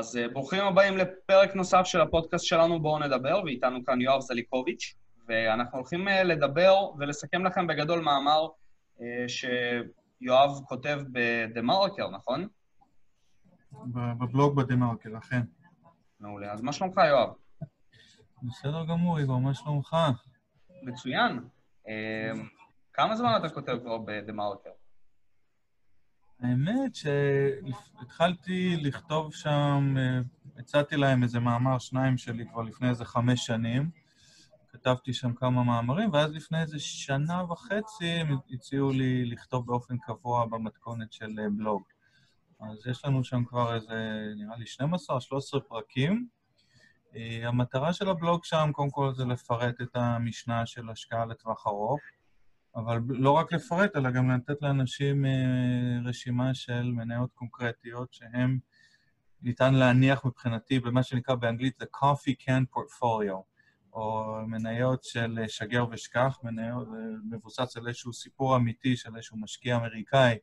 אז אה, ברוכים הבאים לפרק נוסף של הפודקאסט שלנו, בואו נדבר, ואיתנו כאן יואב זליקוביץ', ואנחנו הולכים אה, לדבר ולסכם לכם בגדול מאמר אה, שיואב כותב ב"דה מרקר", נכון? בבלוג ב"דה מרקר", אכן. מעולה. אז מה שלומך, יואב? בסדר גמור, איגור, מה שלומך? מצוין. כמה זמן אתה כותב כבר ב"דה מרקר"? האמת שהתחלתי לכתוב שם, הצעתי להם איזה מאמר, שניים שלי כבר לפני איזה חמש שנים. כתבתי שם כמה מאמרים, ואז לפני איזה שנה וחצי הם הציעו לי לכתוב באופן קבוע במתכונת של בלוג. אז יש לנו שם כבר איזה, נראה לי, 12-13 פרקים. המטרה של הבלוג שם, קודם כל, זה לפרט את המשנה של השקעה לטווח ארוך. אבל לא רק לפרט, אלא גם לתת לאנשים רשימה של מניות קונקרטיות שהן ניתן להניח מבחינתי במה שנקרא באנגלית The Coffee Can Portfolio, או מניות של שגר ושכח, מניות מבוסס על איזשהו סיפור אמיתי של איזשהו משקיע אמריקאי,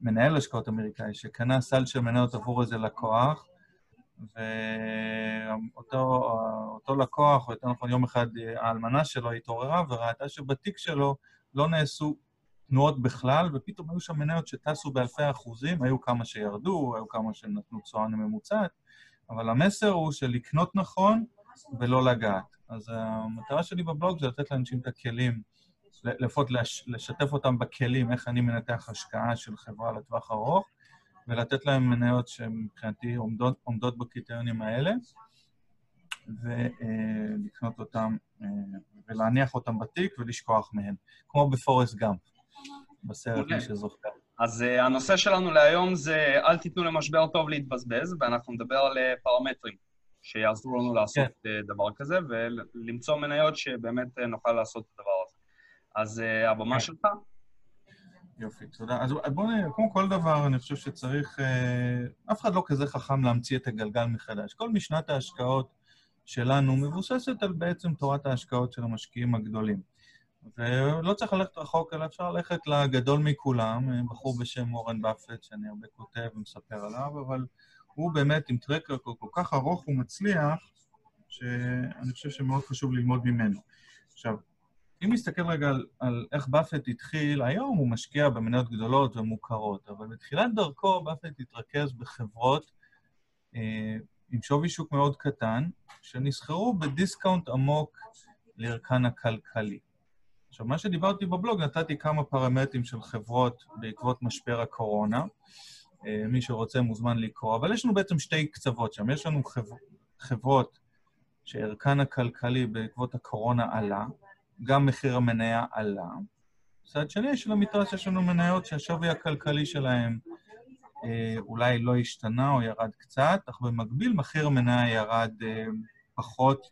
מנהל השקעות אמריקאי, שקנה סל של מניות עבור איזה לקוח, ואותו לקוח, או יותר נכון יום אחד האלמנה שלו התעוררה וראתה שבתיק שלו לא נעשו תנועות בכלל, ופתאום היו שם מניות שטסו באלפי אחוזים, היו כמה שירדו, היו כמה שנתנו תשואה ממוצעת, אבל המסר הוא של לקנות נכון ולא לגעת. אז המטרה שלי בבלוג זה לתת לאנשים את הכלים, לפחות לשתף אותם בכלים, איך אני מנתח השקעה של חברה לטווח ארוך, ולתת להם מניות שמבחינתי עומדות, עומדות בקריטריונים האלה, ולקנות אותם ולהניח אותם בתיק ולשכוח מהם, כמו בפורסט גאמפ, בסרט מי שזוכר. אז uh, הנושא שלנו להיום זה אל תיתנו למשבר טוב להתבזבז, ואנחנו נדבר על uh, פרמטרים שיעזרו לנו לעשות כן. uh, דבר כזה, ולמצוא מניות שבאמת uh, נוכל לעשות את הדבר הזה. אז uh, הבמה כן. שלך. יופי, תודה. אז בואו נראה, כמו כל דבר, אני חושב שצריך... אה, אף אחד לא כזה חכם להמציא את הגלגל מחדש. כל משנת ההשקעות שלנו מבוססת על בעצם תורת ההשקעות של המשקיעים הגדולים. ולא צריך ללכת רחוק, אלא אפשר ללכת לגדול מכולם, אה, בחור בשם אורן באפט, שאני הרבה כותב ומספר עליו, אבל הוא באמת עם טרקר כל, כל כך ארוך ומצליח, שאני חושב שמאוד חשוב ללמוד ממנו. עכשיו, אם נסתכל רגע על, על איך באפט התחיל, היום הוא משקיע במניות גדולות ומוכרות, אבל בתחילת דרכו באפט התרכז בחברות אה, עם שווי שוק מאוד קטן, שנסחרו בדיסקאונט עמוק לערכן הכלכלי. עכשיו, מה שדיברתי בבלוג, נתתי כמה פרמטרים של חברות בעקבות משבר הקורונה. אה, מי שרוצה מוזמן לקרוא, אבל יש לנו בעצם שתי קצוות שם. יש לנו חבר... חברות שערכן הכלכלי בעקבות הקורונה עלה, גם מחיר המניה עלה. מצד שני, של המתרס יש לנו מניות שהשווי הכלכלי שלהן אה, אולי לא השתנה או ירד קצת, אך במקביל מחיר המניה ירד אה, פחות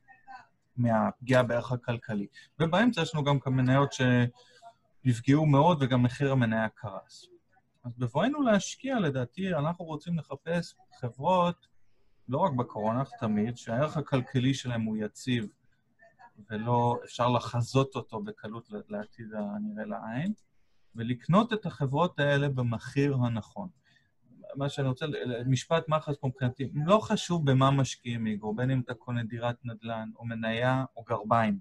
מהפגיעה בערך הכלכלי. ובאמצע יש לנו גם מניות שנפגעו מאוד וגם מחיר המניה קרס. אז בבואנו להשקיע, לדעתי, אנחנו רוצים לחפש חברות, לא רק בקורונה, תמיד, שהערך הכלכלי שלהם הוא יציב ולא אפשר לחזות אותו בקלות לעתיד הנראה לעין, ולקנות את החברות האלה במחיר הנכון. מה שאני רוצה, משפט מחץ מבחינתי, לא חשוב במה משקיעים, איגור, בין אם אתה קונה דירת נדל"ן, או מניה, או גרביים.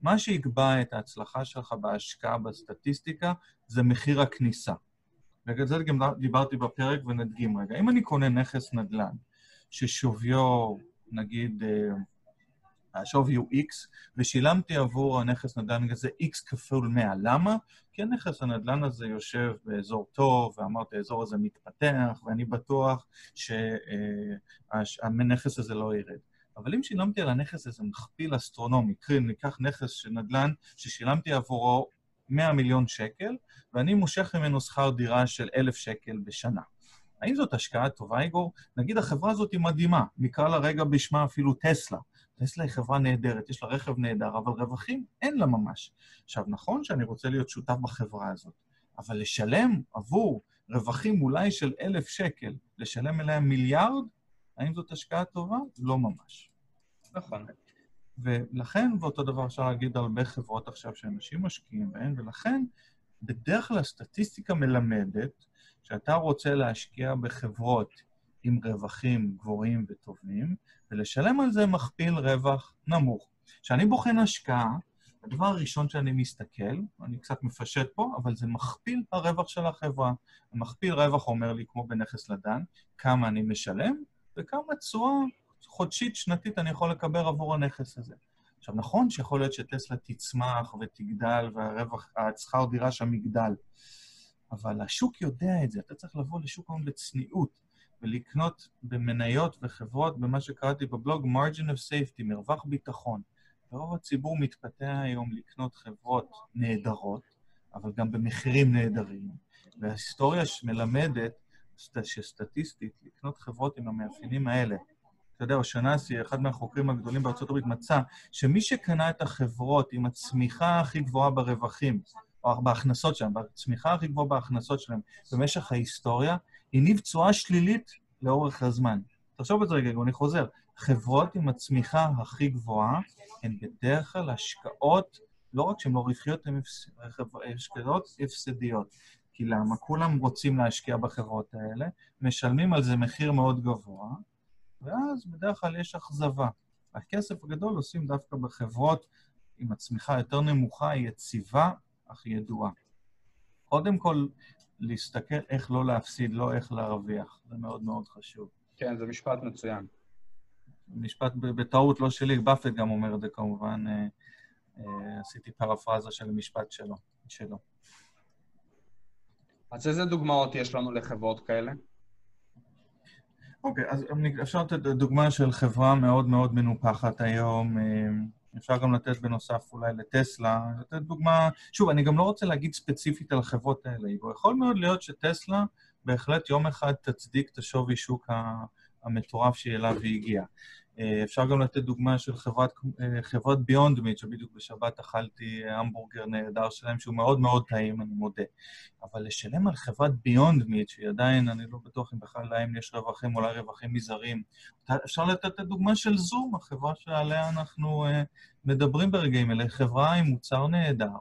מה שיקבע את ההצלחה שלך בהשקעה בסטטיסטיקה זה מחיר הכניסה. בגלל זה גם דיברתי בפרק ונדגים רגע. אם אני קונה נכס נדל"ן ששוויו, נגיד, אה, השווי הוא X, ושילמתי עבור הנכס נדל"ן הזה X כפול 100. למה? כי הנכס הנדל"ן הזה יושב באזור טוב, ואמרתי, האזור הזה מתפתח, ואני בטוח שהנכס הזה לא ירד. אבל אם שילמתי על הנכס הזה מכפיל אסטרונומי, קרי, ניקח נכס של נדל"ן ששילמתי עבורו 100 מיליון שקל, ואני מושך ממנו שכר דירה של 1,000 שקל בשנה. האם זאת השקעה טובה, איגור? נגיד החברה הזאת היא מדהימה, נקרא לה רגע בשמה אפילו טסלה. טסלה היא חברה נהדרת, יש לה רכב נהדר, אבל רווחים אין לה ממש. עכשיו, נכון שאני רוצה להיות שותף בחברה הזאת, אבל לשלם עבור רווחים אולי של אלף שקל, לשלם אליהם מיליארד, האם זאת השקעה טובה? לא ממש. נכון. ולכן, ואותו דבר אפשר להגיד על הרבה חברות עכשיו שאנשים משקיעים בהן, ולכן בדרך כלל הסטטיסטיקה מלמדת שאתה רוצה להשקיע בחברות עם רווחים גבוהים וטובים, ולשלם על זה מכפיל רווח נמוך. כשאני בוחן השקעה, הדבר הראשון שאני מסתכל, אני קצת מפשט פה, אבל זה מכפיל הרווח של החברה. המכפיל רווח אומר לי, כמו בנכס לדן, כמה אני משלם וכמה תשואה חודשית, שנתית אני יכול לקבל עבור הנכס הזה. עכשיו, נכון שיכול להיות שטסלה תצמח ותגדל והרווח, השכר דירה שם יגדל, אבל השוק יודע את זה. אתה צריך לבוא לשוק ההון בצניעות ולקנות במניות וחברות, במה שקראתי בבלוג, margin of safety, מרווח ביטחון. רוב הציבור מתפתח היום לקנות חברות נהדרות, אבל גם במחירים נהדרים. וההיסטוריה מלמדת שסטטיסטית, לקנות חברות עם המאפיינים האלה, אתה יודע, אושנסי, אחד מהחוקרים הגדולים בארצות הברית, מצא שמי שקנה את החברות עם הצמיחה הכי גבוהה ברווחים, או בהכנסות שלהם, בצמיחה הכי גבוהה בהכנסות שלהם במשך ההיסטוריה, הניב תשואה שלילית לאורך הזמן. תחשוב על זה רגע, אני חוזר. חברות עם הצמיחה הכי גבוהה הן בדרך כלל השקעות, לא רק שהן לא רווחיות, הן השקעות הפסדיות. כי למה? כולם רוצים להשקיע בחברות האלה, משלמים על זה מחיר מאוד גבוה, ואז בדרך כלל יש אכזבה. הכסף הגדול עושים דווקא בחברות עם הצמיחה יותר נמוכה, יציבה, אך ידועה. קודם כל, להסתכל איך לא להפסיד, לא איך להרוויח. זה מאוד מאוד חשוב. כן, זה משפט מצוין. משפט בטעות לא שלי, באפט גם אומר את זה כמובן, אה, אה, עשיתי פרפרזה של משפט שלו. שלו. אז איזה דוגמאות יש לנו לחברות כאלה? אוקיי, אז אפשר לתת דוגמה של חברה מאוד מאוד מנופחת היום. אה, אפשר גם לתת בנוסף אולי לטסלה, לתת דוגמה... שוב, אני גם לא רוצה להגיד ספציפית על החברות האלה, יכול מאוד להיות שטסלה בהחלט יום אחד תצדיק את השווי שוק המטורף שאליו היא הגיעה. אה, אפשר גם לתת דוגמה של חברת, אה, חברת ביונד מיט, שבדיוק בשבת אכלתי אה, המבורגר נהדר שלהם, שהוא מאוד מאוד טעים, אני מודה. אבל לשלם על חברת ביונד מיט, שהיא עדיין, אני לא בטוח אם בכלל להם יש רווחים, אולי רווחים מזעריים. אפשר לתת את הדוגמה של זום, החברה שעליה אנחנו מדברים ברגעים אלה, חברה עם מוצר נהדר,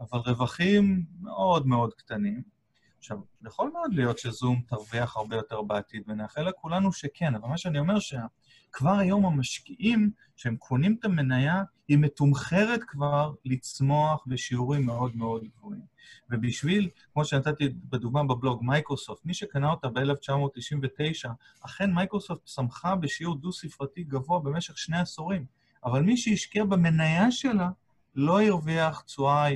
אבל רווחים מאוד מאוד קטנים. עכשיו, יכול מאוד להיות שזום תרוויח הרבה יותר בעתיד, ונאחל לכולנו שכן, אבל מה שאני אומר שכבר היום המשקיעים, שהם קונים את המניה, היא מתומחרת כבר לצמוח בשיעורים מאוד מאוד גבוהים. ובשביל, כמו שנתתי בדוגמה בבלוג, מייקרוסופט, מי שקנה אותה ב-1999, אכן מייקרוסופט צמחה בשיעור דו-ספרתי גבוה במשך שני עשורים, אבל מי שהשקיע במניה שלה לא הרוויח תשואה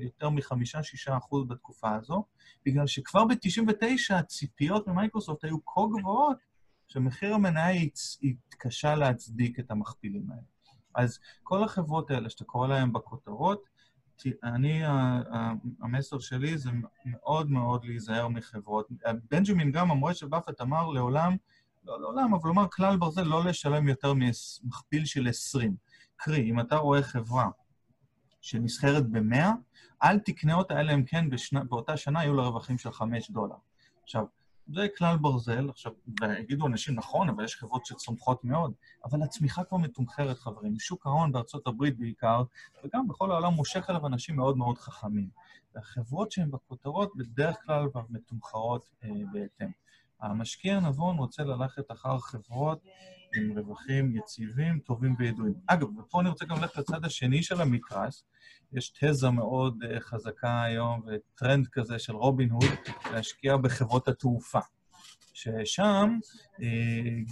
יותר מחמישה-שישה אחוז בתקופה הזו, בגלל שכבר ב-99 הציפיות ממייקרוסופט היו כה גבוהות, שמחיר המניה התקשה להצדיק את המכפילים האלה. אז כל החברות האלה שאתה קורא להן בכותרות, אני, המסר שלי זה מאוד מאוד להיזהר מחברות. בנג'מין גם, המורה של באפט, אמר לעולם, לא לעולם, אבל לומר כלל ברזל, לא לשלם יותר ממכפיל של 20. קרי, אם אתה רואה חברה שנסחרת ב-100, אל תקנה אותה, אלא אם כן בשנה, באותה שנה יהיו לה רווחים של 5 דולר. עכשיו, זה כלל ברזל, עכשיו, ויגידו אנשים, נכון, אבל יש חברות שצומחות מאוד, אבל הצמיחה כבר מתומחרת, חברים. שוק ההון בארצות הברית בעיקר, וגם בכל העולם מושך אליו אנשים מאוד מאוד חכמים. והחברות שהן בכותרות בדרך כלל כבר מתומחרות אה, בהתאם. המשקיע הנבון רוצה ללכת אחר חברות עם רווחים יציבים, טובים וידועים. אגב, ופה אני רוצה גם ללכת לצד השני של המתרס, יש תזה מאוד uh, חזקה היום וטרנד כזה של רובין הוד להשקיע בחברות התעופה. ששם uh,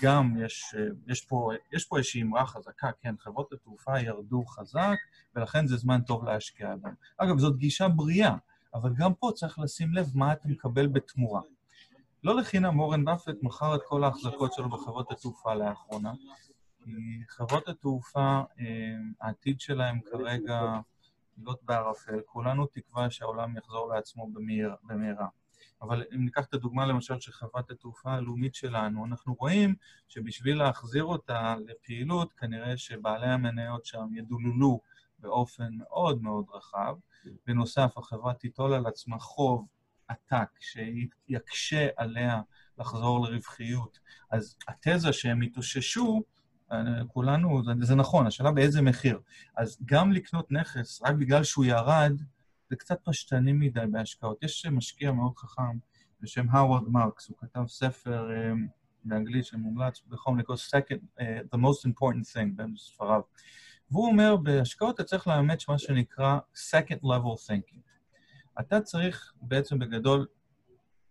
גם יש, uh, יש, פה, יש פה איזושהי אמרה חזקה, כן, חברות התעופה ירדו חזק, ולכן זה זמן טוב להשקיע בהן. אגב, זאת גישה בריאה, אבל גם פה צריך לשים לב מה אתה מקבל בתמורה. לא לחינם אורן באפט מכר את כל ההחזקות שלו בחברות התעופה לאחרונה, חברות התעופה, העתיד שלהם כרגע לוט בערפל, כולנו תקווה שהעולם יחזור לעצמו במהרה. אבל אם ניקח את הדוגמה למשל של חברת התעופה הלאומית שלנו, אנחנו רואים שבשביל להחזיר אותה לפעילות, כנראה שבעלי המניות שם ידוללו באופן מאוד מאוד רחב. בנוסף, החברה תיטול על עצמה חוב עתק שיקשה עליה לחזור לרווחיות. אז התזה שהם יתאוששו, כולנו, זה, זה נכון, השאלה באיזה מחיר. אז גם לקנות נכס רק בגלל שהוא ירד, זה קצת פשטני מדי בהשקעות. יש משקיע מאוד חכם בשם הווארד מרקס, הוא כתב ספר באנגלית שמומלץ בחום לקרוא second, uh, the most important thing בספריו. והוא אומר, בהשקעות אתה צריך לאמץ מה שנקרא second level thinking. אתה צריך בעצם בגדול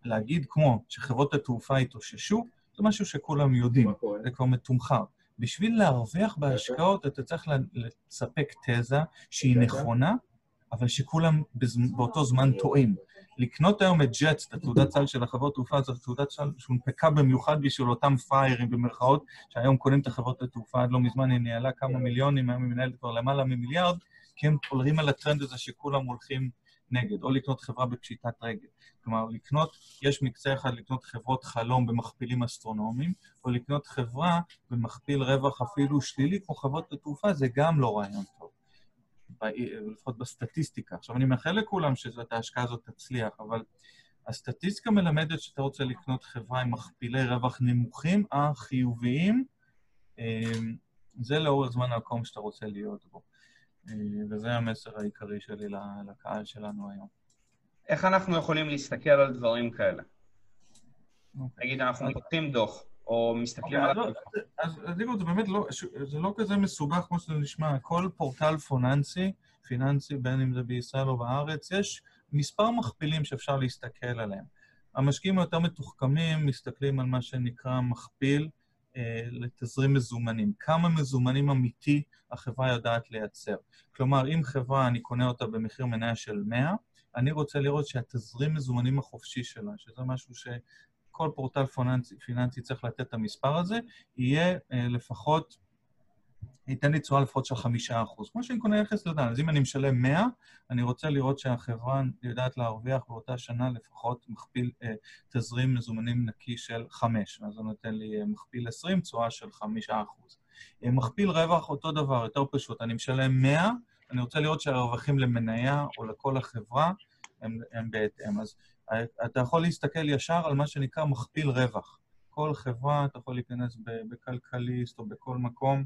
להגיד כמו שחברות התעופה התאוששו, זה משהו שכולם יודעים, זה כבר מתומחר. בשביל להרוויח בהשקעות אתה צריך לספק תזה שהיא נכונה, אבל שכולם באותו זמן טועים. לקנות היום את ג'טס, את התעודת סל של החברות תעופה, זו תעודת סל שהונפקה במיוחד בשביל אותם פריירים במרכאות, שהיום קונים את החברות התעופה, עד לא מזמן היא ניהלה כמה מיליונים, היום היא מנהלת כבר למעלה ממיליארד, כי הם עולים על הטרנד הזה שכולם הולכים נגד, או לקנות חברה בפשיטת רגל. כלומר, לקנות, יש מקצה אחד לקנות חברות חלום במכפילים אסטרונומיים, או לקנות חברה במכפיל רווח אפילו שלילי, כמו חברות התעופה, זה גם לא רעיון טוב. לפחות בסטטיסטיקה. עכשיו, אני מאחל לכולם שזאת ההשקעה הזאת תצליח, אבל הסטטיסטיקה מלמדת שאתה רוצה לקנות חברה עם מכפילי רווח נמוכים, החיוביים, אה, זה לאורך זמן המקום שאתה רוצה להיות בו. אה, וזה המסר העיקרי שלי לקהל שלנו היום. איך אנחנו יכולים להסתכל על דברים כאלה? Okay. אוקיי. נגיד, אנחנו מפתחים דוח, או מסתכלים okay, אוקיי, על... אז, אז דיגו, זה באמת לא, זה לא כזה מסובך כמו שזה נשמע. כל פורטל פיננסי, פיננסי, בין אם זה בישראל או בארץ, יש מספר מכפילים שאפשר להסתכל עליהם. המשקיעים היותר מתוחכמים מסתכלים על מה שנקרא מכפיל לתזרים מזומנים. כמה מזומנים אמיתי החברה יודעת לייצר. כלומר, אם חברה, אני קונה אותה במחיר מניה של 100, אני רוצה לראות שהתזרים מזומנים החופשי שלה, שזה משהו ש... כל פורטל פיננסי, פיננסי צריך לתת את המספר הזה, יהיה אה, לפחות, ייתן לי תשואה לפחות של חמישה אחוז. כמו שאני קונה נכס לדן, אז אם אני משלם 100, אני רוצה לראות שהחברה יודעת להרוויח באותה שנה לפחות מכפיל אה, תזרים מזומנים נקי של 5, אז זה נותן לי אה, מכפיל 20, תשואה של חמישה אחוז. אה, מכפיל רווח אותו דבר, יותר פשוט, אני משלם 100, אני רוצה לראות שהרווחים למניה או לכל החברה הם, הם בהתאם. אז אתה יכול להסתכל ישר על מה שנקרא מכפיל רווח. כל חברה, אתה יכול להיכנס בכלכליסט או בכל מקום, אה,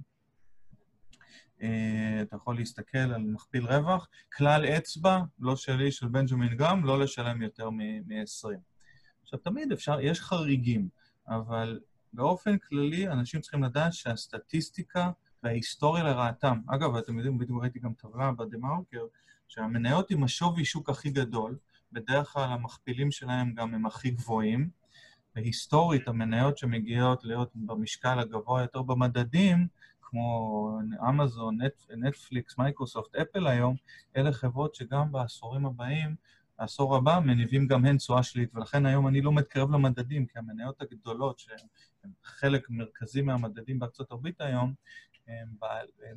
אתה יכול להסתכל על מכפיל רווח. כלל אצבע, לא שלי, של בנג'מין גם, לא לשלם יותר מ-20. עכשיו, תמיד אפשר, יש חריגים, אבל באופן כללי, אנשים צריכים לדעת שהסטטיסטיקה וההיסטוריה לרעתם, אגב, אתם יודעים, בדיוק ראיתי גם טבלה בדה-מרקר, שהמניות עם השווי שוק הכי גדול, בדרך כלל המכפילים שלהם גם הם הכי גבוהים, והיסטורית המניות שמגיעות להיות במשקל הגבוה יותר במדדים, כמו אמזון, נט, נטפליקס, מייקרוסופט, אפל היום, אלה חברות שגם בעשורים הבאים, העשור הבא, מניבים גם הן תשואה שלילית, ולכן היום אני לא מתקרב למדדים, כי המניות הגדולות, שהן חלק מרכזי מהמדדים בארצות הברית היום, הן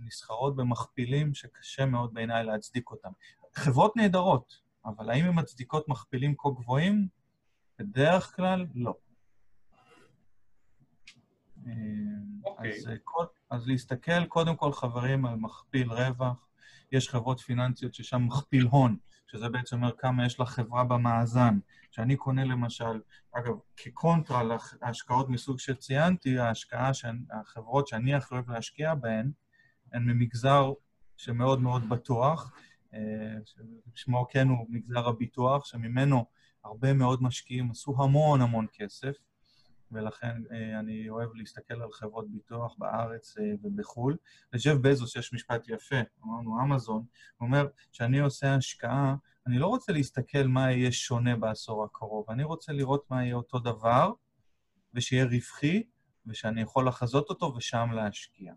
נסחרות במכפילים שקשה מאוד בעיניי להצדיק אותם. חברות נהדרות, אבל האם הן מצדיקות מכפילים כה גבוהים? בדרך כלל, לא. Okay. אוקיי. אז, אה, אז להסתכל קודם כל, חברים, על מכפיל רווח. יש חברות פיננסיות ששם מכפיל הון, שזה בעצם אומר כמה יש לחברה במאזן. כשאני קונה למשל, אגב, כקונטרה להשקעות מסוג שציינתי, ההשקעה, החברות שאני הכי אוהב להשקיע בהן, הן ממגזר שמאוד מאוד בטוח, אה, ששמו כן הוא מגזר הביטוח, שממנו הרבה מאוד משקיעים עשו המון המון כסף, ולכן אה, אני אוהב להסתכל על חברות ביטוח בארץ אה, ובחו"ל. לג'ף בזוס יש משפט יפה, אמרנו אמזון, הוא אומר, כשאני עושה השקעה, אני לא רוצה להסתכל מה יהיה שונה בעשור הקרוב, אני רוצה לראות מה יהיה אותו דבר, ושיהיה רווחי, ושאני יכול לחזות אותו ושם להשקיע.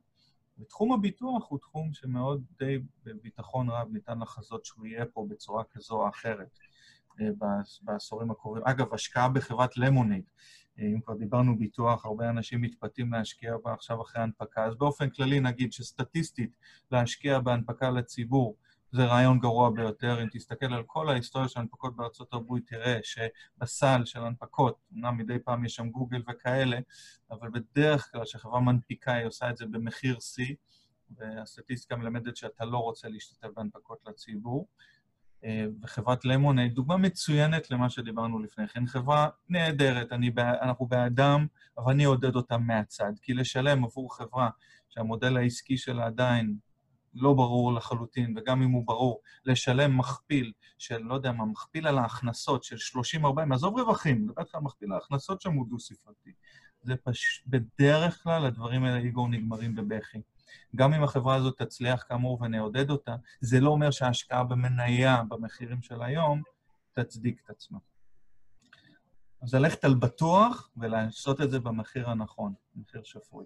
ותחום הביטוח הוא תחום שמאוד די בביטחון רב ניתן לחזות שהוא יהיה פה בצורה כזו או אחרת אה, בעשורים הקרובים. אגב, השקעה בחברת למונייד, אם כבר דיברנו ביטוח, הרבה אנשים מתפתים להשקיע בה עכשיו אחרי הנפקה, אז באופן כללי נגיד שסטטיסטית להשקיע בהנפקה לציבור זה רעיון גרוע ביותר. אם תסתכל על כל ההיסטוריה של הנפקות בארצות הברית, תראה שבסל של הנפקות, אמנם מדי פעם יש שם גוגל וכאלה, אבל בדרך כלל כשחברה מנפיקה היא עושה את זה במחיר C, והסטטיסטיקה מלמדת שאתה לא רוצה להשתתף בהנפקות לציבור. אה, וחברת למונייד, דוגמה מצוינת למה שדיברנו לפני כן, חברה נהדרת, אני, אנחנו באדם, אבל אני אעודד אותה מהצד, כי לשלם עבור חברה שהמודל העסקי שלה עדיין לא ברור לחלוטין, וגם אם הוא ברור, לשלם מכפיל של, לא יודע מה, מכפיל על ההכנסות של 30-40, עזוב רווחים, איתך על מכפיל ההכנסות שם הוא דו-ספרתי. זה פש... בדרך כלל הדברים האלה, איגור, נגמרים בבכי. גם אם החברה הזאת תצליח כאמור ונעודד אותה, זה לא אומר שההשקעה במניה במחירים של היום תצדיק את עצמה. אז ללכת על בטוח ולעשות את זה במחיר הנכון, מחיר שפוי.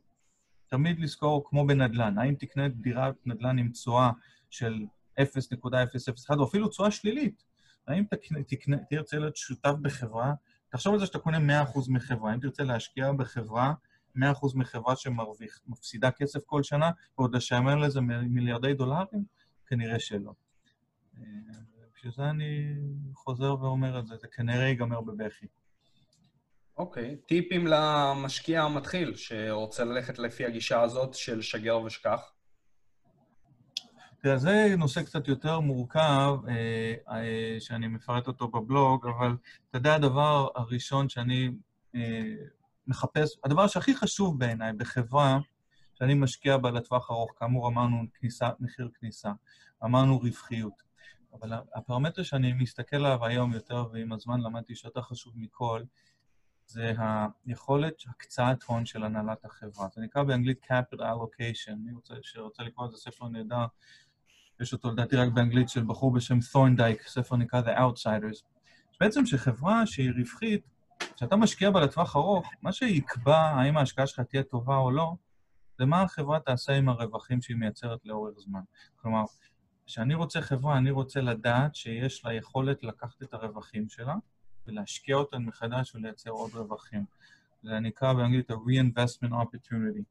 תמיד לזכור, כמו בנדל"ן, האם תקנה דירת נדל"ן עם תשואה של 0.001, או אפילו תשואה שלילית, האם תרצה להיות שותף בחברה, תחשוב על זה שאתה קונה 100% מחברה, אם תרצה להשקיע בחברה, 100% מחברה שמפסידה כסף כל שנה, ועוד לשמר לזה מיליארדי דולרים? כנראה שלא. אה, בשביל זה אני חוזר ואומר את זה, זה כנראה ייגמר בבכי. אוקיי, okay. טיפים למשקיע המתחיל שרוצה ללכת לפי הגישה הזאת של שגר ושכח? תראה, זה נושא קצת יותר מורכב, אה, אה, שאני מפרט אותו בבלוג, אבל אתה יודע, הדבר הראשון שאני אה, מחפש, הדבר שהכי חשוב בעיניי בחברה שאני משקיע בה לטווח ארוך, כאמור אמרנו כניסה, מחיר כניסה, אמרנו רווחיות, אבל הפרמטר שאני מסתכל עליו היום יותר, ועם הזמן למדתי שיותר חשוב מכל, זה היכולת הקצאת הון של הנהלת החברה. זה נקרא באנגלית capital allocation. מי רוצה, שרוצה לקרוא את ספר נהדר, יש אותו לדעתי רק באנגלית של בחור בשם תורנדייק, ספר נקרא The Outsiders. בעצם שחברה שהיא רווחית, כשאתה משקיע בה לטווח ארוך, מה שיקבע האם ההשקעה שלך תהיה טובה או לא, זה מה החברה תעשה עם הרווחים שהיא מייצרת לאורך זמן. כלומר, כשאני רוצה חברה, אני רוצה לדעת שיש לה יכולת לקחת את הרווחים שלה ולהשקיע אותם מחדש ולייצר עוד רווחים. זה נקרא באנגלית ה-reinvestment opportunity.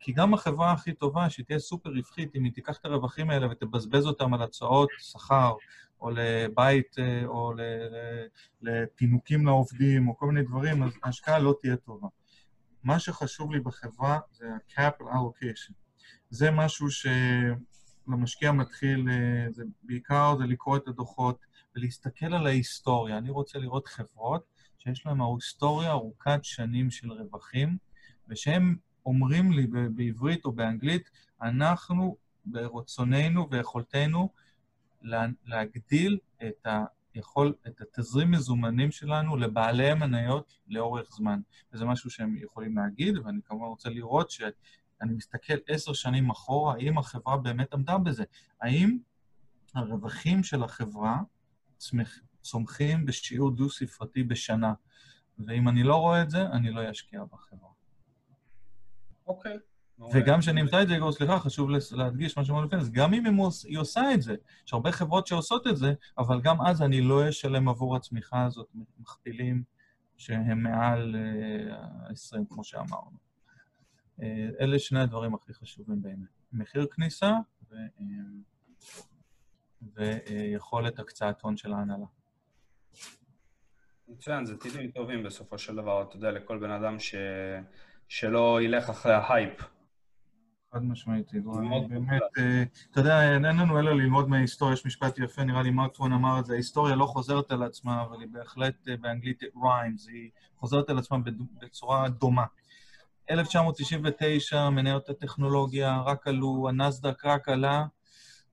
כי גם החברה הכי טובה, שהיא תהיה סופר רווחית, אם היא תיקח את הרווחים האלה ותבזבז אותם על הצעות שכר, או לבית, אה, או לפינוקים לעובדים, או כל מיני דברים, אז ההשקעה לא תהיה טובה. מה שחשוב לי בחברה זה ה-capital allocation. זה משהו שלמשקיע מתחיל, אה, זה בעיקר זה לקרוא את הדוחות ולהסתכל על ההיסטוריה. אני רוצה לראות חברות שיש להן היסטוריה ארוכת שנים של רווחים, ושהם אומרים לי בעברית או באנגלית, אנחנו ברצוננו ויכולתנו להגדיל את, היכול, את התזרים מזומנים שלנו לבעלי המניות לאורך זמן. וזה משהו שהם יכולים להגיד, ואני כמובן רוצה לראות שאני מסתכל עשר שנים אחורה, האם החברה באמת עמדה בזה. האם הרווחים של החברה צומחים בשיעור דו-ספרתי בשנה? ואם אני לא רואה את זה, אני לא אשקיע בחברה. אוקיי. וגם כשאני אמצא את זה, סליחה, חשוב להדגיש מה שאמרנו לפני, גם אם היא עושה את זה, יש הרבה חברות שעושות את זה, אבל גם אז אני לא אשלם עבור הצמיחה הזאת מכפילים שהם מעל 20, אה, כמו שאמרנו. אה, אלה שני הדברים הכי חשובים בעיניי. מחיר כניסה ו... אה, ויכולת הקצאת הון של ההנהלה. מצוין, זה טיפים טובים בסופו של דבר, אתה יודע, לכל בן אדם ש... שלא ילך אחרי ההייפ. חד משמעית, איגור. באמת, אה, אתה יודע, אין לנו אלא ללמוד מההיסטוריה, יש משפט יפה, נראה לי מרק טוון אמר את זה, ההיסטוריה לא חוזרת על עצמה, אבל היא בהחלט אה, באנגלית rhymes, היא חוזרת על עצמה בצורה דומה. 1999, מניות הטכנולוגיה רק עלו, הנסדק רק עלה,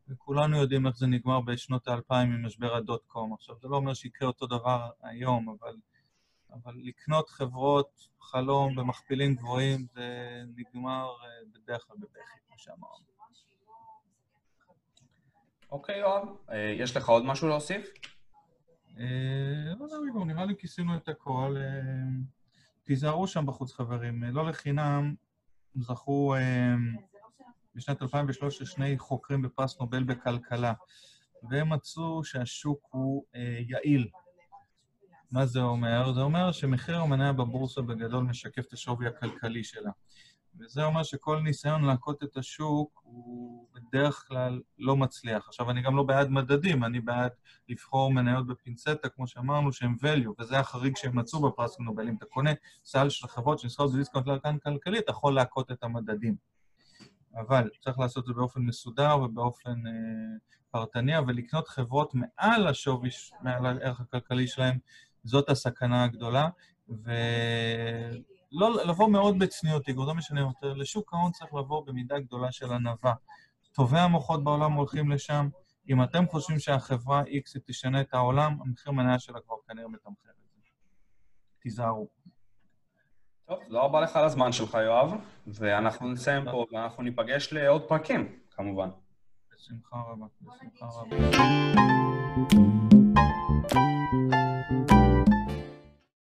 וכולנו יודעים איך זה נגמר בשנות האלפיים עם משבר הדוט קום. עכשיו, זה לא אומר שיקרה אותו דבר היום, אבל אבל לקנות חברות חלום במכפילים גבוהים זה נגמר אה, בדרך כלל בבכי, כמו שאמרנו. אוקיי, יואב. אה, יש לך עוד משהו להוסיף? אה, לא יודע, לא, נראה לי כיסינו את הכל. תיזהרו שם בחוץ, חברים. לא לחינם זכו בשנת 2013 שני חוקרים בפרס נובל בכלכלה, והם מצאו שהשוק הוא יעיל. מה זה אומר? זה אומר שמחיר המניה בבורסה בגדול משקף את השווי הכלכלי שלה. וזה אומר שכל ניסיון להכות את השוק הוא בדרך כלל לא מצליח. עכשיו, אני גם לא בעד מדדים, אני בעד לבחור מניות בפינצטה, כמו שאמרנו, שהם value, וזה החריג שהם מצאו בפרס נובל. אם אתה קונה סל של חברות שנסחרות ב discount לערכן כלכלי, אתה יכול להכות את המדדים. אבל צריך לעשות את זה באופן מסודר ובאופן אה, פרטני, אבל לקנות חברות מעל השווי, מעל הערך הכלכלי שלהם, זאת הסכנה הגדולה, ולא לבוא מאוד בצניעות, איגור, לא משנה יותר, לשוק ההון צריך לבוא במידה גדולה של ענווה. טובי המוחות בעולם הולכים לשם, אם אתם חושבים שהחברה X תשנה את העולם, המחיר מניה שלה כבר כנראה מתמחר את זה. תיזהרו. טוב, תודה רבה לך על הזמן שלך, יואב, ואנחנו נסיים פה, ואנחנו ניפגש לעוד פרקים, כמובן. בשמחה רבה, בשמחה רבה.